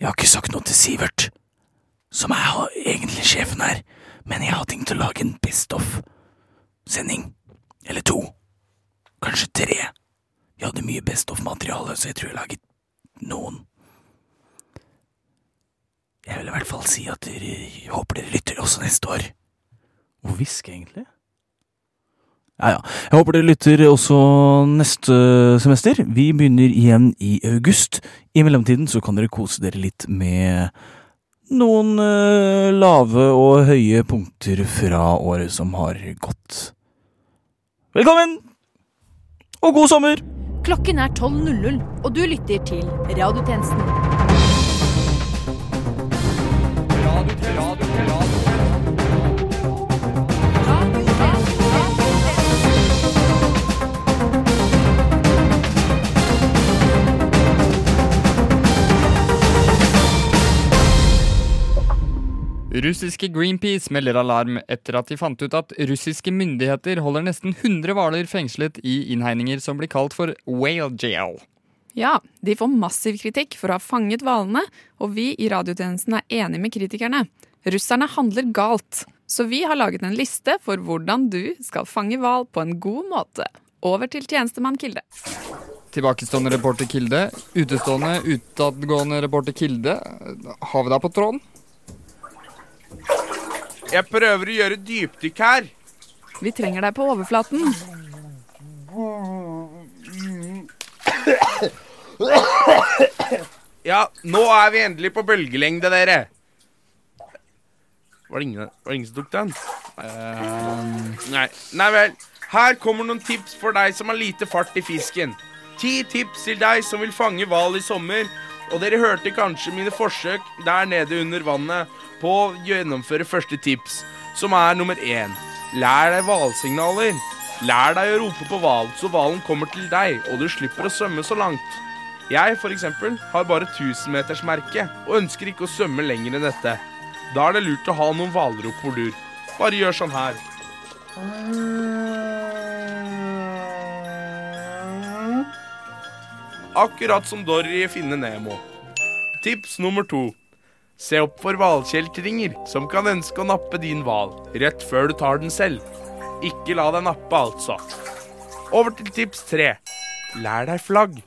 Jeg har ikke sagt noe til Sivert, som er egentlig sjefen her, men jeg har tenkt å lage en Best of-sending. Eller to. Kanskje tre. Jeg hadde mye Best of-materiale, så jeg tror jeg laget noen. Jeg vil i hvert fall si at dere håper dere lytter også neste år. Hvor hvisker egentlig? Ja, ja. Jeg håper dere lytter også neste semester. Vi begynner igjen i august. I mellomtiden så kan dere kose dere litt med noen eh, lave og høye punkter fra året som har gått. Velkommen! Og god sommer! Klokken er 12.00, og du lytter til Radiotjenesten. Russiske Greenpeace melder alarm etter at de fant ut at russiske myndigheter holder nesten 100 hvaler fengslet i innhegninger som blir kalt for whale jail. Ja, de får massiv kritikk for å ha fanget hvalene, og vi i radiotjenesten er enig med kritikerne. Russerne handler galt, så vi har laget en liste for hvordan du skal fange hval på en god måte. Over til tjenestemann Kilde. Tilbakestående reporter Kilde. Utestående, utadgående reporter Kilde. Har vi deg på tråden? Jeg prøver å gjøre dypdykk her. Vi trenger deg på overflaten. Ja, nå er vi endelig på bølgelengde, dere. Var det ingen, var det ingen som tok den? Nei. Nei vel. Her kommer noen tips for deg som har lite fart i fisken. Ti tips til deg som vil fange hval i sommer. Og dere hørte kanskje mine forsøk der nede under vannet på å gjennomføre første tips, som er nummer én. Lær deg hvalsignaler. Lær deg å rope på hval, så hvalen kommer til deg, og du slipper å svømme så langt. Jeg eksempel, har bare 1000-metersmerke og ønsker ikke å svømme lenger enn dette. Da er det lurt å ha noen hvalrop på lur. Bare gjør sånn her. Akkurat som Dory i Finne Nemo. Tips nummer to. Se opp for hvalkjeltringer som kan ønske å nappe din hval rett før du tar den selv. Ikke la deg nappe, altså. Over til tips tre. Lær deg flagg.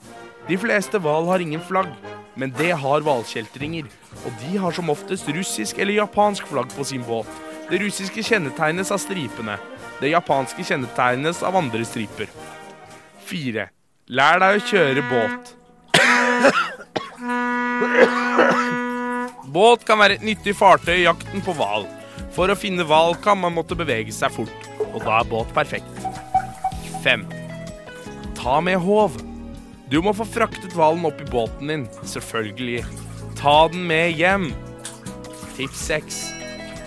De fleste hval har ingen flagg, men det har hvalkjeltringer. Og de har som oftest russisk eller japansk flagg på sin båt. Det russiske kjennetegnes av stripene. Det japanske kjennetegnes av andre striper. Fire. Lær deg å kjøre båt. Båt kan være et nyttig fartøy i jakten på hval. For å finne hval kan man måtte bevege seg fort, og da er båt perfekt. Fem. Ta med håv. Du må få fraktet hvalen opp i båten din, selvfølgelig. Ta den med hjem. Tips seks.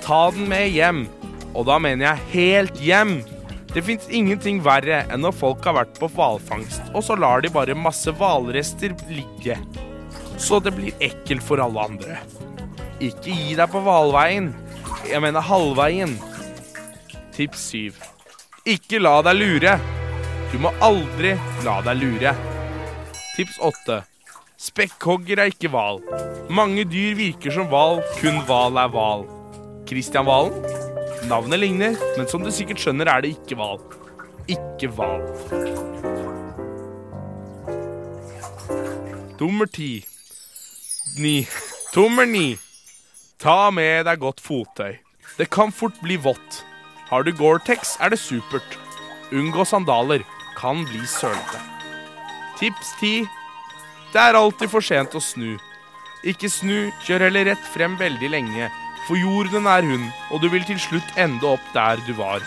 Ta den med hjem. Og da mener jeg helt hjem. Det fins ingenting verre enn når folk har vært på hvalfangst, og så lar de bare masse hvalrester ligge. Så det blir ekkelt for alle andre. Ikke gi deg på hvalveien. Jeg mener halvveien. Tips 7. Ikke la deg lure. Du må aldri la deg lure. Tips 8. Spekkhogger er ikke hval. Mange dyr virker som hval, kun hval er hval. Kristian Valen? Navnet ligner, men som du sikkert skjønner, er det ikke hval. Ikke hval. Nummer ti. Ni. Nummer ni. Ta med deg godt fottøy. Det kan fort bli vått. Har du Gore-Tex, er det supert. Unngå sandaler. Kan bli sølete. Tips ti. Det er alltid for sent å snu. Ikke snu, kjør heller rett frem veldig lenge, for jorden er hun, og du vil til slutt ende opp der du var.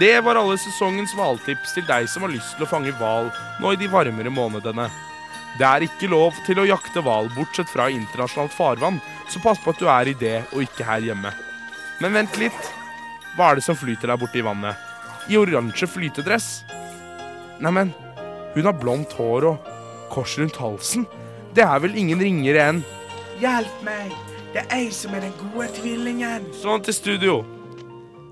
Det var alle sesongens hvaltips til deg som har lyst til å fange hval nå i de varmere månedene. Det er ikke lov til å jakte hval bortsett fra internasjonalt farvann, så pass på at du er i det og ikke her hjemme. Men vent litt. Hva er det som flyter der borte i vannet? I oransje flytedress? Neimen, hun har blondt hår og kors rundt halsen. Det er vel ingen ringere enn Hjelp meg! Det er jeg som er den gode tvillingen. Sånn til studio.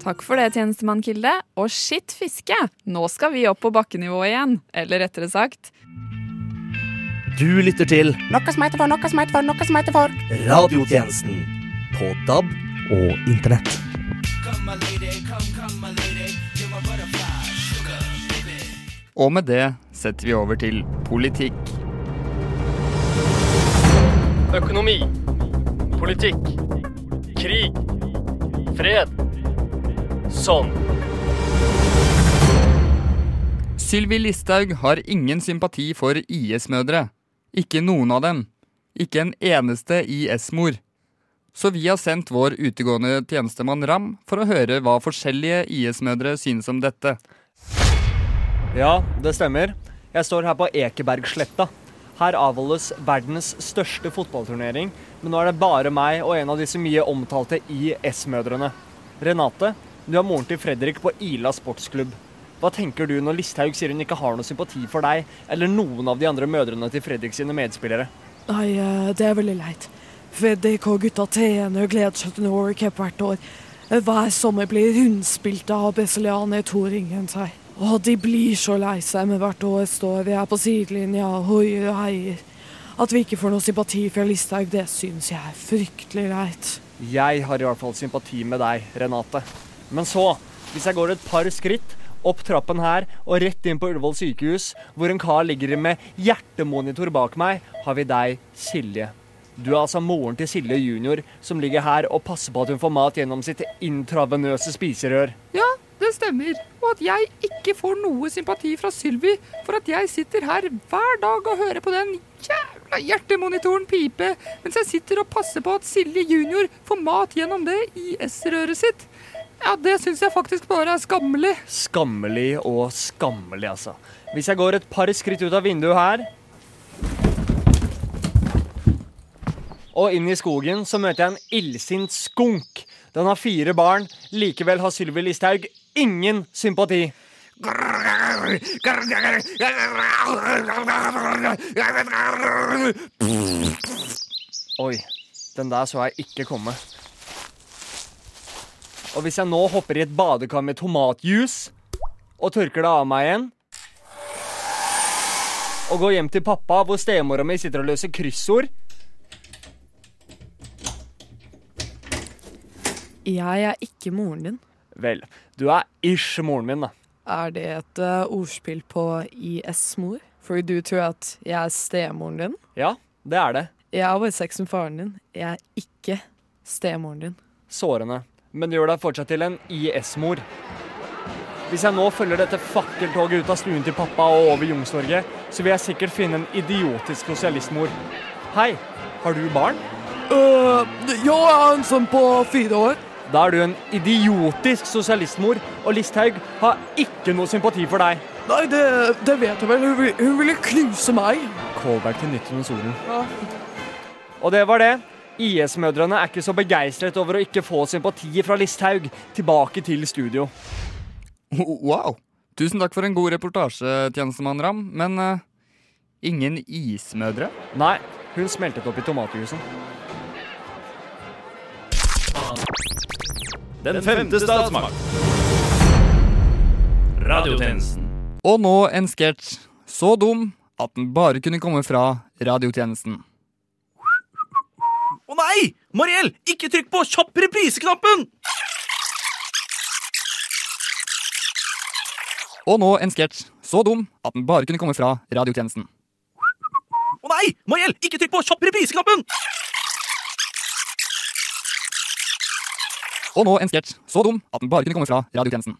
Takk for det, tjenestemann Kilde. Og skitt fiske! Nå skal vi opp på bakkenivå igjen. Eller rettere sagt Du lytter til Noe som heter for, noe som heter for, noe som heter for. Radiotjenesten på DAB og Internett. Og med det setter vi over til politikk. Økonomi. Politikk. Krig. Fred. Sånn. Sylvi Listhaug har ingen sympati for IS-mødre. Ikke noen av dem. Ikke en eneste IS-mor. Så vi har sendt vår utegående tjenestemann Ram for å høre hva forskjellige IS-mødre synes om dette. Ja, det stemmer. Jeg står her på Ekebergsletta. Her avholdes verdens største fotballturnering, men nå er det bare meg og en av disse mye omtalte IS-mødrene. Renate, du er moren til Fredrik på Ila sportsklubb. Hva tenker du når Listhaug sier hun ikke har noe sympati for deg eller noen av de andre mødrene til Fredrik sine medspillere? Nei, eh, det er veldig leit. Fredrik og gutta trener og gleder seg til Norway hvert år. Hver sommer blir rundspilt av brasilianer to ringen seg. Og de blir så lei seg, med hvert år står vi her på sidelinja og hoier og heier. At vi ikke får noe sympati fra Listhaug, det syns jeg er fryktelig leit. Jeg har i hvert fall sympati med deg, Renate. Men så, hvis jeg går et par skritt opp trappen her og rett inn på Ullevål sykehus, hvor en kar ligger med hjertemonitor bak meg, har vi deg, Silje. Du er altså moren til Silje junior, som ligger her og passer på at hun får mat gjennom sitt intravenøse spiserør. Ja, det stemmer. Og at jeg ikke får noe sympati fra Sylvi for at jeg sitter her hver dag og hører på den jævla hjertemonitoren pipe mens jeg sitter og passer på at Silje junior får mat gjennom det IS-røret sitt. Ja, det syns jeg faktisk bare er skammelig. Skammelig og skammelig, altså. Hvis jeg går et par skritt ut av vinduet her og inn i skogen, så møter jeg en illsint skunk. Den har fire barn. Likevel har Sylvi Listhaug ingen sympati. Oi, den der så jeg ikke komme. Og hvis jeg nå hopper i et badekar med tomatjuice og tørker det av meg igjen Og går hjem til pappa, hvor stemora mi sitter og løser kryssord Jeg er ikke moren din. Vel, du er ish moren min, da. Er det et uh, ordspill på IS-mor? Fordi du tror at jeg er stemoren din? Ja, det er det. Jeg har bare sex med faren din. Jeg er ikke stemoren din. Sårende. Men det gjør deg fortsatt til en IS-mor. Hvis jeg nå følger dette fakkeltoget ut av stuen til pappa og over Youngstorget, så vil jeg sikkert finne en idiotisk sosialistmor. Hei, har du barn? Uh, ja, jeg har en sønn på fire år. Da er du en idiotisk sosialistmor, og Listhaug har ikke noe sympati for deg. Nei, det, det vet jeg vel. Hun, hun ville knuse meg. Callback til Nytt under solen. Ja. Og det var det. IS-mødrene er ikke så begeistret over å ikke få sympati fra Listhaug. Tilbake til studio. Wow. Tusen takk for en god reportasje, tjenestemann Ram. Men uh, ingen ismødre? Nei, hun smeltet opp i tomatjuicen. Den femte statsmakt. Radiotjenesten. Og nå en sketsj så dum at den bare kunne komme fra radiotjenesten. Å nei! Mariell, ikke trykk på kjapp reprise-knappen! Og nå en sketsj så dum at den bare kunne komme fra radiotjenesten. Å nei! Mariell, ikke trykk på kjapp reprise-knappen! Og nå en sketsj så dum at den bare kunne komme fra radiotjenesten.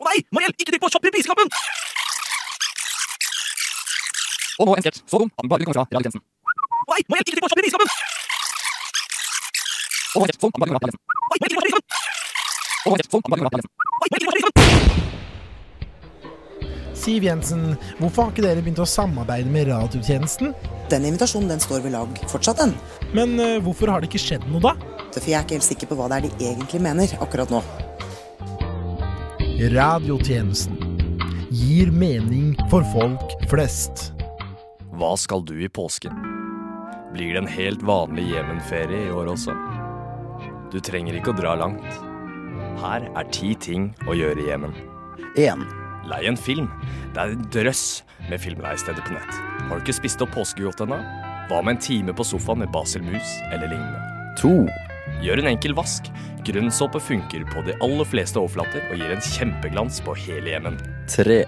Å nei! Mariell, ikke trykk på kjapp reprise-knappen! Og nå en sketsj så dum at den bare kunne komme fra radiotjenesten. Å nei! Mariell, ikke trykk på kjapp reprise-knappen! Og nå en sketsj så dum at den bare kunne komme fra radiotjenesten. Å nei, Mariell, ikke trykk på reprise-knappen! Og nå en sketsj så dum at den bare kunne komme fra radiotjenesten. Å nei, Mariell, ikke trykk på reprise-knappen! Siv Jensen, hvorfor har ikke dere begynt å samarbeide med radiotjenesten? Den invitasjonen den står ved lag fortsatt, den. Men uh, hvorfor har det ikke skjedd noe, da? For jeg er ikke helt sikker på hva det er de egentlig mener akkurat nå. Radiotjenesten gir mening for folk flest. Hva skal du i påsken? Blir det en helt vanlig Jemen-ferie i år også? Du trenger ikke å dra langt. Her er ti ting å gjøre i Jemen. 1. Lei en film. Det er en drøss med filmleisteder på nett. Har du ikke spist opp påskegodt ennå? Hva med en time på sofaen med Basil Mus eller lignende? To. Gjør en enkel vask. Grønnsåpe funker på de aller fleste overflater og gir en kjempeglans på hele Jemen. Tre.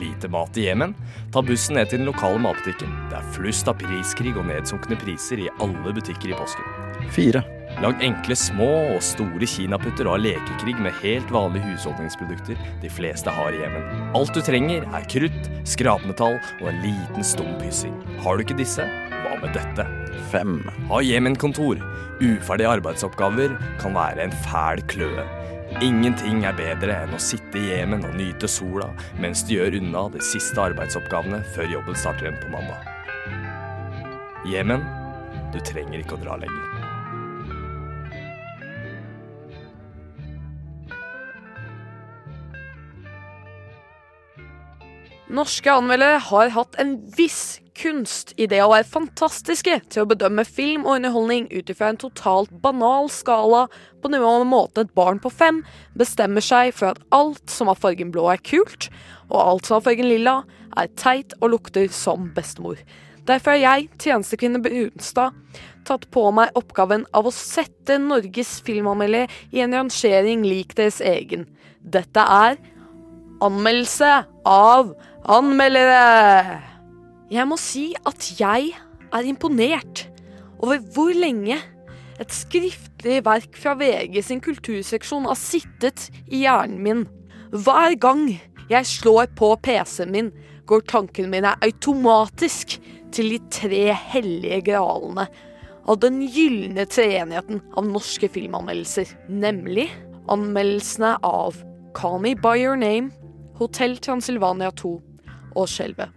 Lite mat i Jemen? Ta bussen ned til den lokale matbutikken. Det er flust av priskrig og nedsunkne priser i alle butikker i påsken. Fire. Lag enkle små og store kinaputter og ha lekekrig med helt vanlige husholdningsprodukter de fleste har i Jemen. Alt du trenger er krutt, skrapmetall og en liten stum hyssing. Har du ikke disse? Hva med dette? Fem. Ha Jemen-kontor. Uferdige arbeidsoppgaver kan være en fæl kløe. Ingenting er bedre enn å sitte i Jemen og nyte sola mens du gjør unna de siste arbeidsoppgavene før jobben starter igjen på mandag. Jemen, du trenger ikke å dra lenger. Norske anmeldere har hatt en viss kunst i det å være fantastiske til å bedømme film og underholdning ut ifra en totalt banal skala på nivå med måten et barn på fem bestemmer seg for at alt som har fargen blå er kult, og alt som har fargen lilla er teit og lukter som bestemor. Derfor har jeg, tjenestekvinne Brunstad, tatt på meg oppgaven av å sette Norges filmanmeldere i en rangering lik deres egen. Dette er anmeldelse av anmeldere. Jeg må si at jeg er imponert over hvor lenge et skriftlig verk fra VG sin kulturseksjon har sittet i hjernen min. Hver gang jeg slår på PC-en min, går tankene mine automatisk til de tre hellige gralene av den gylne treenigheten av norske filmanmeldelser, nemlig anmeldelsene av Call Me By Your Name, Hotell Transylvania 2 og Skjelvet.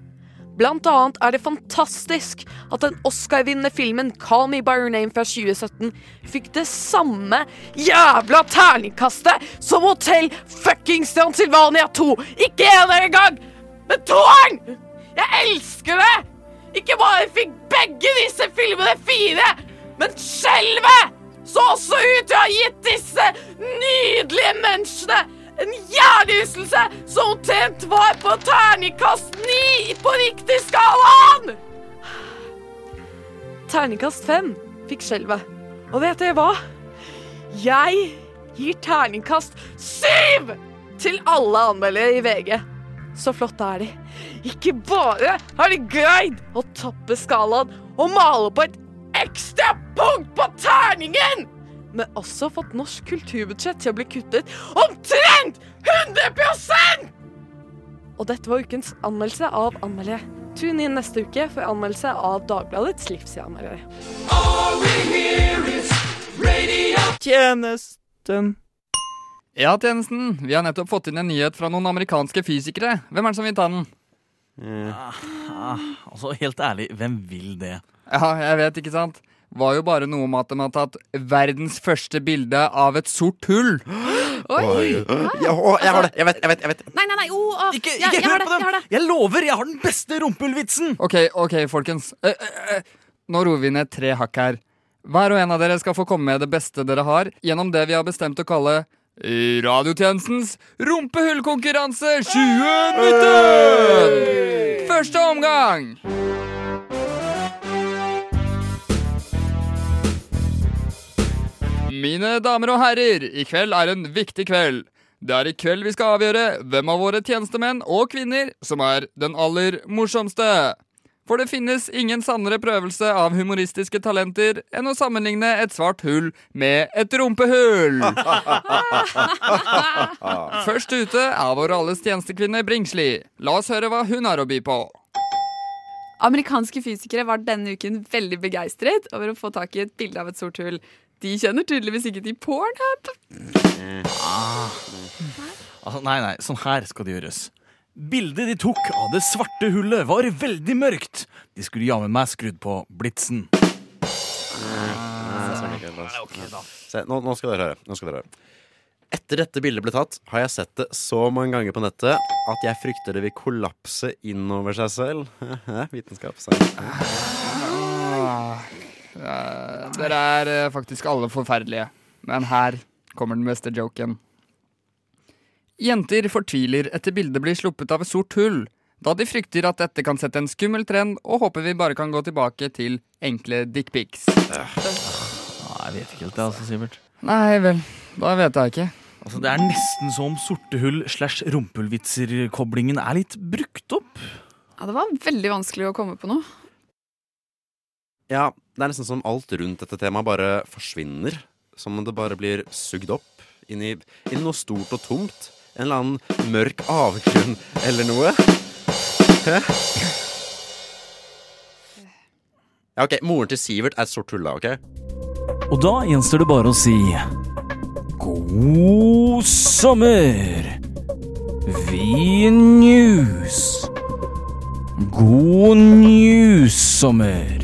Blant annet er det fantastisk at den Oscar-vinnende filmen Call Me By Your Name fra 2017 fikk det samme jævla terningkastet som Hotell fuckings Transylvania 2! Ikke en engang, men toeren! Jeg elsker det! Ikke bare fikk begge disse filmene fire, men Skjelvet så også ut til å ha gitt disse nydelige menneskene en hjernerystelse som omtrent var på terningkast ni på riktig skalaen! Terningkast fem fikk skjelvet. Og vet dere hva? Jeg gir terningkast syv til alle anmeldere i VG. Så flotte er de. Ikke bare har de greid å toppe skalaen og male på et ekstra punkt på terningen! Men også fått norsk kulturbudsjett til å bli kuttet omtrent 100 Og dette var ukens anmeldelse av anmeldere. Tune inn neste uke for anmeldelse av Dagbladets livsanmeldere. Tjenesten. Ja, tjenesten. Vi har nettopp fått inn en nyhet fra noen amerikanske fysikere. Hvem er det som vil ta den? Ah, altså, helt ærlig, hvem vil det? Ja, jeg vet, ikke sant? Var jo bare noe om at de har tatt verdens første bilde av et sort hull. Oi! Ja, å, jeg har det! Jeg vet, jeg vet. jeg vet Nei, nei, nei! Oh, oh. Ikke, ikke jeg har hør det, på jeg har dem! det. Jeg lover, jeg har den beste rumpehullvitsen! Ok, ok, folkens. Eh, eh, eh, Nå roer vi ned tre hakk her. Hver og en av dere skal få komme med det beste dere har gjennom det vi har bestemt å kalle Radiotjenestens rumpehullkonkurranse 2019! Første omgang! Mine damer og herrer, i kveld er en viktig kveld. Det er i kveld vi skal avgjøre hvem av våre tjenestemenn og kvinner som er den aller morsomste. For det finnes ingen sannere prøvelse av humoristiske talenter enn å sammenligne et svart hull med et rumpehull. Først ute er vår alles tjenestekvinne Bringsli. La oss høre hva hun har å by på. Amerikanske fysikere var denne uken veldig begeistret over å få tak i et bilde av et sort hull. De kjenner tydeligvis ikke til Pornhub. Ah. Altså, nei, nei, sånn her skal det gjøres. Bildet de tok av det svarte hullet, var veldig mørkt. De skulle jammen meg skrudd på blitsen. Se, nå, nå skal dere høre. Nå skal dere høre. Etter dette bildet ble tatt, har jeg sett det så mange ganger på nettet at jeg frykter det vil kollapse innover seg selv. Vitenskap. sa jeg. Dere er eh, faktisk alle forferdelige. Men her kommer den beste joken. Jenter fortviler etter bildet blir sluppet av et sort hull. da de frykter at dette kan sette en skummel trend, og håper vi bare kan gå tilbake til enkle dickpics. Nei, jeg vet ikke helt det, altså, Sivert. Nei vel, da vet jeg ikke. Altså, Det er nesten som sortehull slash rumpehullvitser-koblingen er litt brukt opp. Ja, det var veldig vanskelig å komme på noe. Ja, det er nesten som alt rundt dette temaet bare forsvinner. Som om det bare blir sugd opp inn i, inn i noe stort og tomt. En eller annen mørk avgrunn eller noe. Ja, ok, Moren til Sivert er et stort hull, da, ok? Og da gjenstår det bare å si God sommer! Vi news. God news-sommer.